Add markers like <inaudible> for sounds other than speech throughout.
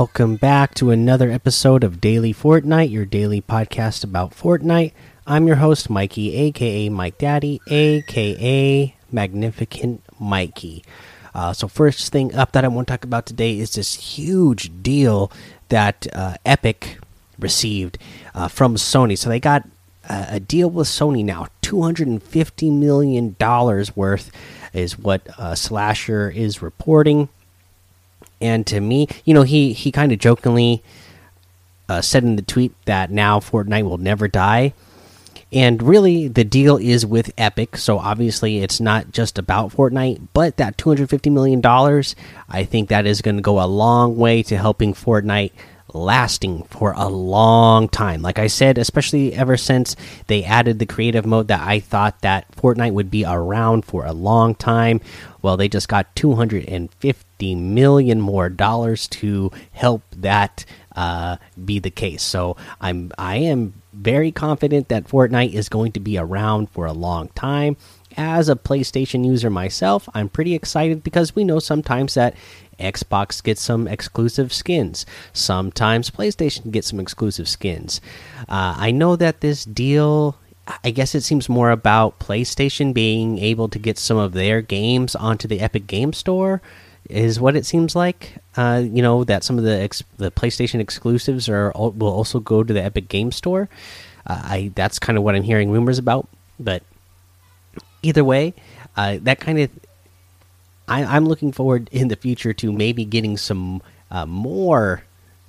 Welcome back to another episode of Daily Fortnite, your daily podcast about Fortnite. I'm your host, Mikey, aka Mike Daddy, aka Magnificent Mikey. Uh, so, first thing up that I want to talk about today is this huge deal that uh, Epic received uh, from Sony. So, they got a deal with Sony now $250 million worth, is what uh, Slasher is reporting. And to me, you know, he he kind of jokingly uh, said in the tweet that now Fortnite will never die. And really, the deal is with Epic, so obviously it's not just about Fortnite, but that $250 million, I think that is going to go a long way to helping Fortnite lasting for a long time. Like I said, especially ever since they added the creative mode that I thought that Fortnite would be around for a long time. Well, they just got 250 million more dollars to help that uh, be the case. So I'm I am very confident that Fortnite is going to be around for a long time. As a PlayStation user myself, I'm pretty excited because we know sometimes that Xbox gets some exclusive skins. Sometimes PlayStation gets some exclusive skins. Uh, I know that this deal, I guess it seems more about PlayStation being able to get some of their games onto the Epic Game Store, is what it seems like. Uh, you know that some of the the PlayStation exclusives are will also go to the Epic Game Store. Uh, I that's kind of what I'm hearing rumors about, but either way, uh, that kind of I, am looking forward in the future to maybe getting some uh, more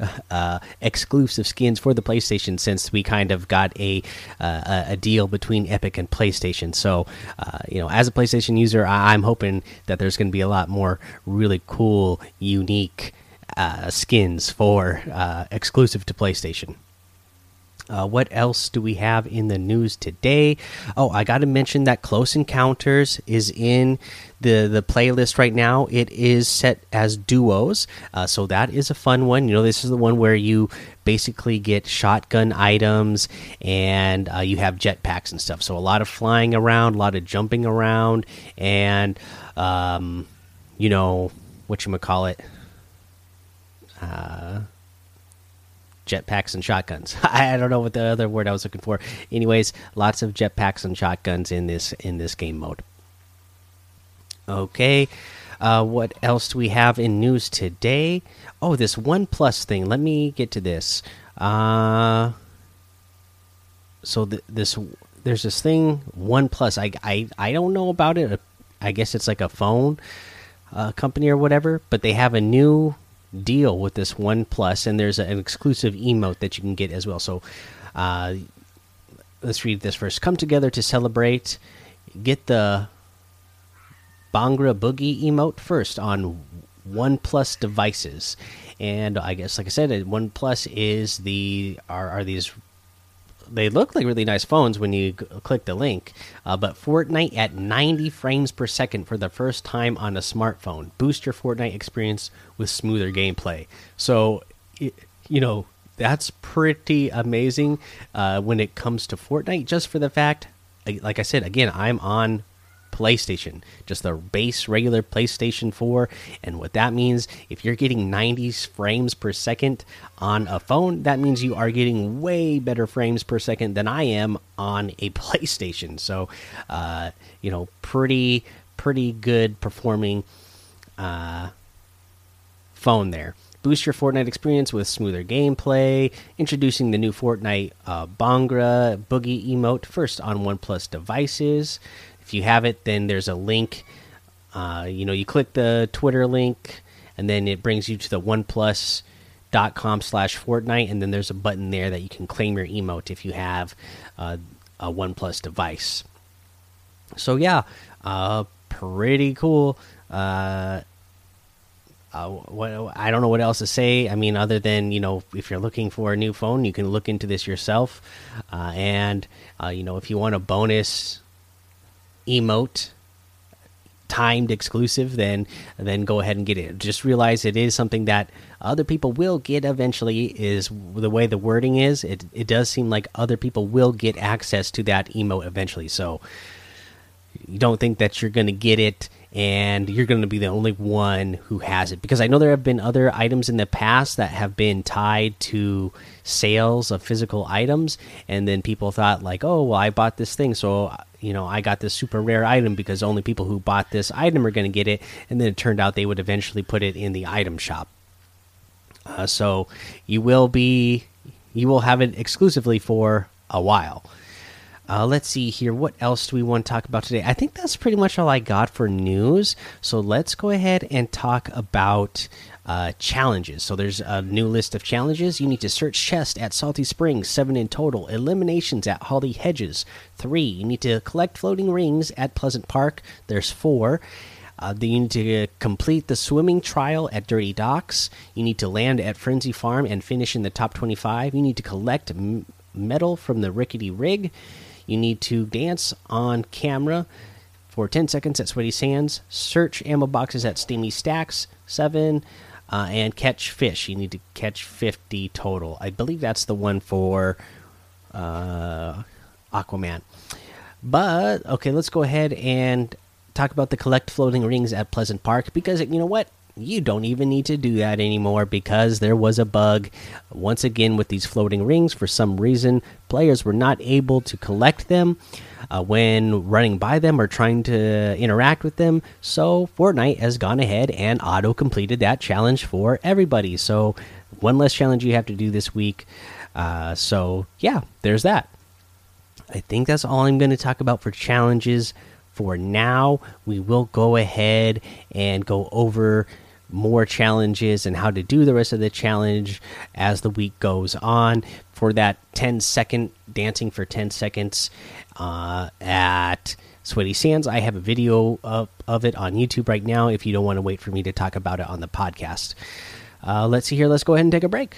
<laughs> uh, exclusive skins for the PlayStation since we kind of got a uh, a deal between Epic and PlayStation. So, uh, you know, as a PlayStation user, I am hoping that there's going to be a lot more really cool, unique uh, skins for uh, exclusive to PlayStation. Uh, what else do we have in the news today? Oh, I got to mention that Close Encounters is in the the playlist right now. It is set as duos, uh, so that is a fun one. You know, this is the one where you basically get shotgun items and uh, you have jetpacks and stuff. So a lot of flying around, a lot of jumping around, and um, you know what you call it. Jetpacks and shotguns. <laughs> I don't know what the other word I was looking for. Anyways, lots of jetpacks and shotguns in this in this game mode. Okay, uh, what else do we have in news today? Oh, this One Plus thing. Let me get to this. Uh, so th this there's this thing One Plus. I I I don't know about it. I guess it's like a phone uh, company or whatever, but they have a new deal with this One Plus, and there's an exclusive emote that you can get as well. So, uh, let's read this first. Come together to celebrate. Get the Bhangra Boogie emote first on One Plus devices, and I guess, like I said, One Plus is the are are these they look like really nice phones when you click the link. Uh, but Fortnite at 90 frames per second for the first time on a smartphone. Boost your Fortnite experience with smoother gameplay. So, you know, that's pretty amazing uh, when it comes to Fortnite. Just for the fact, like I said, again, I'm on PlayStation, just the base regular PlayStation 4. And what that means, if you're getting 90 frames per second on a phone, that means you are getting way better frames per second than I am on a <laughs> PlayStation. So, uh, you know, pretty, pretty good performing uh, phone there. Boost your Fortnite experience with smoother gameplay. Introducing the new Fortnite uh, Bhangra Boogie emote first on OnePlus devices. If you have it, then there's a link. Uh, you know, you click the Twitter link, and then it brings you to the OnePlus.com slash Fortnite, and then there's a button there that you can claim your emote if you have uh, a OnePlus device. So yeah, uh, pretty cool. Uh, uh, what I don't know what else to say. I mean, other than you know, if you're looking for a new phone, you can look into this yourself. Uh, and uh, you know, if you want a bonus emote timed exclusive then then go ahead and get it just realize it is something that other people will get eventually is the way the wording is. It, it does seem like other people will get access to that emote eventually. So you don't think that you're going to get it and you're going to be the only one who has it. Because I know there have been other items in the past that have been tied to sales of physical items and then people thought like oh well I bought this thing so you know I got this super rare item because only people who bought this item are going to get it and then it turned out they would eventually put it in the item shop uh, so you will be you will have it exclusively for a while uh, let's see here. What else do we want to talk about today? I think that's pretty much all I got for news. So let's go ahead and talk about uh, challenges. So there's a new list of challenges. You need to search chest at Salty Springs, seven in total. Eliminations at Holly Hedges, three. You need to collect floating rings at Pleasant Park. There's four. Uh, you need to complete the swimming trial at Dirty Docks. You need to land at Frenzy Farm and finish in the top 25. You need to collect metal from the Rickety Rig. You need to dance on camera for 10 seconds at Sweaty Sands, search ammo boxes at Steamy Stacks, 7, uh, and catch fish. You need to catch 50 total. I believe that's the one for uh, Aquaman. But, okay, let's go ahead and talk about the collect floating rings at Pleasant Park because, you know what? You don't even need to do that anymore because there was a bug. Once again with these floating rings for some reason players were not able to collect them uh, when running by them or trying to interact with them. So fortnite has gone ahead and auto completed that challenge for everybody. So one less challenge you have to do this week. Uh, so yeah there's that. I think that's all i'm going to talk about for challenges for now we will go ahead and go over more challenges and how to do the rest of the challenge as the week goes on. For that 10 second dancing for 10 seconds uh, at Sweaty Sands, I have a video of, of it on YouTube right now if you don't want to wait for me to talk about it on the podcast. Uh, let's see here. Let's go ahead and take a break.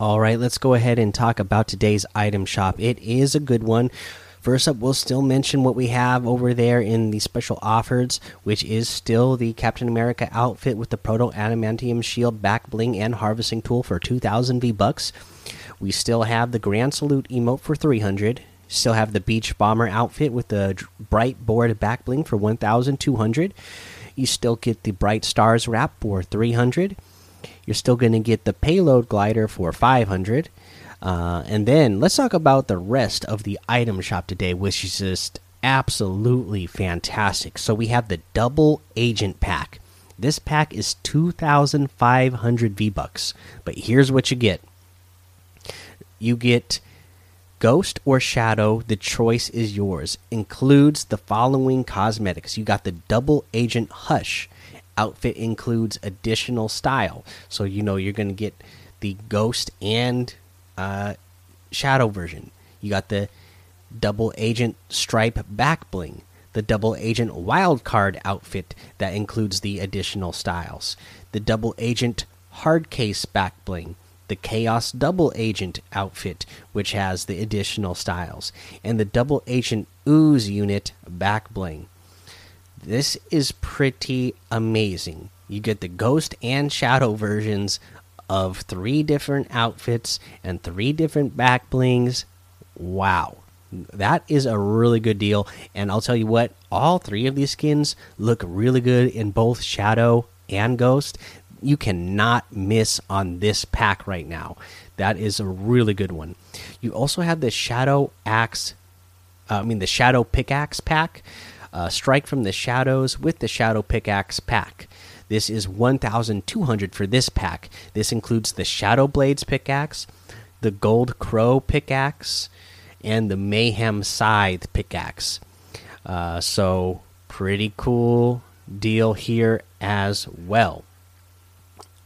All right, let's go ahead and talk about today's item shop. It is a good one. First up, we'll still mention what we have over there in the special offers, which is still the Captain America outfit with the Proto Adamantium Shield back bling and harvesting tool for 2,000 V bucks. We still have the Grand Salute emote for 300. Still have the Beach Bomber outfit with the bright board back bling for 1,200. You still get the Bright Stars wrap for 300. You're still going to get the payload glider for 500. Uh, and then let's talk about the rest of the item shop today, which is just absolutely fantastic. So we have the double agent pack. This pack is 2,500 V bucks, but here's what you get. You get Ghost or Shadow, the choice is yours. Includes the following cosmetics. You got the double agent Hush outfit includes additional style. So you know you're going to get the ghost and uh, shadow version. You got the double agent stripe back bling, the double agent wild card outfit that includes the additional styles, the double agent hard case back bling, the chaos double agent outfit which has the additional styles, and the double agent ooze unit back bling. This is pretty amazing. You get the ghost and shadow versions of three different outfits and three different back blings. Wow. That is a really good deal. And I'll tell you what, all three of these skins look really good in both Shadow and Ghost. You cannot miss on this pack right now. That is a really good one. You also have the Shadow Axe, uh, I mean, the Shadow Pickaxe pack uh, Strike from the Shadows with the Shadow Pickaxe pack. This is 1,200 for this pack. This includes the Shadow Blades pickaxe, the Gold Crow pickaxe, and the Mayhem Scythe pickaxe. Uh, so, pretty cool deal here as well.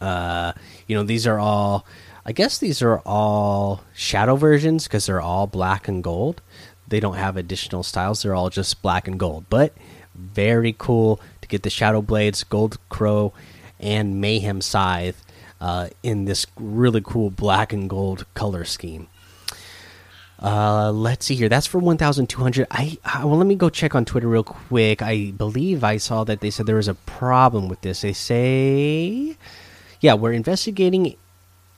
Uh, you know, these are all, I guess these are all shadow versions because they're all black and gold they don't have additional styles. They're all just black and gold. But Very cool to get the Shadow Blades, Gold Crow, and Mayhem Scythe uh, in this really cool black and gold color scheme. Uh, let's see here. That's for 1,200. I, I well, let me go check on Twitter real quick. I believe I saw that they said there was a problem with this. They say, yeah, we're investigating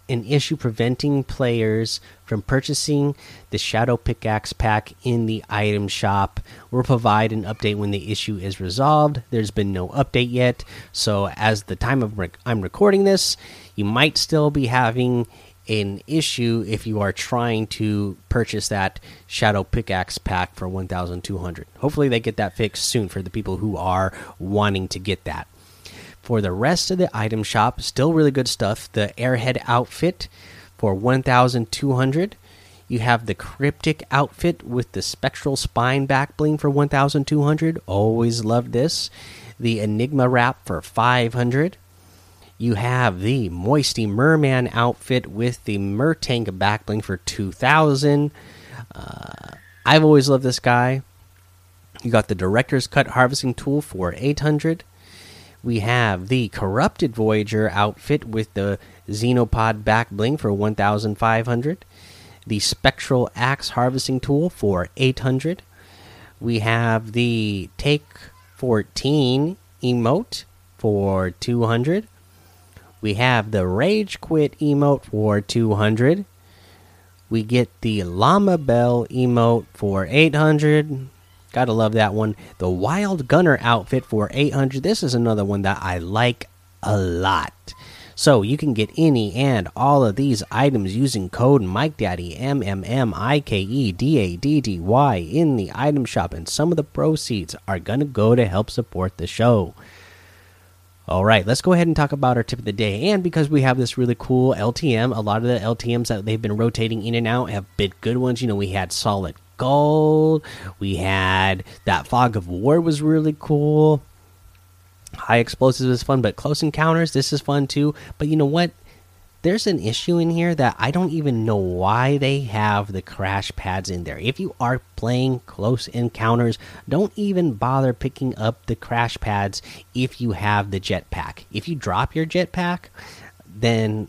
an issue preventing players from purchasing the Shadow Pickaxe pack in the item shop. We'll provide an update when the issue is resolved. There's been no update yet, so as the time of rec I'm recording this, you might still be having an issue if you are trying to purchase that Shadow Pickaxe pack for 1200. Hopefully they get that fixed soon for the people who are wanting to get that. For the rest of the item shop, still really good stuff. The Airhead outfit for 1200. You have the Cryptic outfit with the Spectral Spine back bling for 1200. Always love this. The Enigma wrap for 500. You have the Moisty Merman outfit with the Mertank back bling for 2000. Uh, I've always loved this guy. You got the Director's Cut harvesting tool for 800 we have the corrupted voyager outfit with the xenopod back bling for 1500 the spectral axe harvesting tool for 800 we have the take 14 emote for 200 we have the rage quit emote for 200 we get the llama bell emote for 800 Gotta love that one. The Wild Gunner outfit for 800. This is another one that I like a lot. So you can get any and all of these items using code MikeDaddy M M M I K E D A D D Y in the item shop, and some of the proceeds are gonna go to help support the show. All right, let's go ahead and talk about our tip of the day. And because we have this really cool LTM, a lot of the LTMs that they've been rotating in and out have been good ones. You know, we had Solid gold. We had that fog of war was really cool. High explosives is fun, but close encounters this is fun too. But you know what? There's an issue in here that I don't even know why they have the crash pads in there. If you are playing close encounters, don't even bother picking up the crash pads if you have the jetpack. If you drop your jetpack, then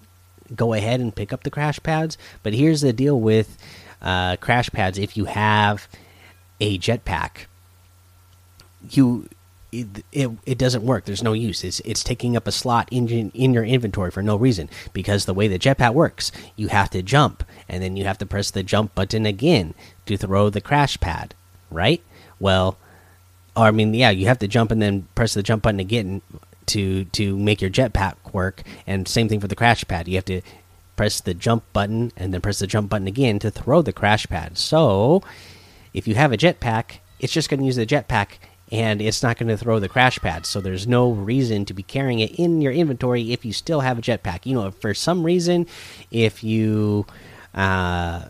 go ahead and pick up the crash pads. But here's the deal with uh, crash pads if you have a jetpack. You it, it, it doesn't work. There's no use. It's it's taking up a slot in in your inventory for no reason because the way the jetpack works, you have to jump and then you have to press the jump button again to throw the crash pad, right? Well, or I mean, yeah, you have to jump and then press the jump button again to to make your jetpack work, and same thing for the crash pad. You have to press the jump button and then press the jump button again to throw the crash pad. So, if you have a jetpack, it's just going to use the jetpack and it's not going to throw the crash pad. So, there's no reason to be carrying it in your inventory if you still have a jetpack. You know, for some reason, if you. Uh,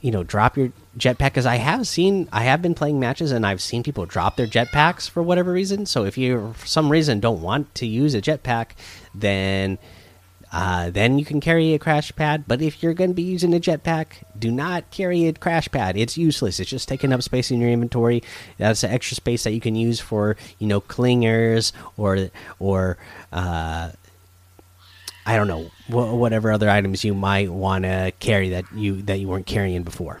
you know, drop your jetpack because I have seen, I have been playing matches and I've seen people drop their jetpacks for whatever reason. So if you, for some reason, don't want to use a jetpack, then uh, then you can carry a crash pad. But if you're going to be using a jetpack, do not carry a crash pad. It's useless. It's just taking up space in your inventory. That's extra space that you can use for you know clingers or or uh, I don't know whatever other items you might want to carry that you that you weren't carrying before.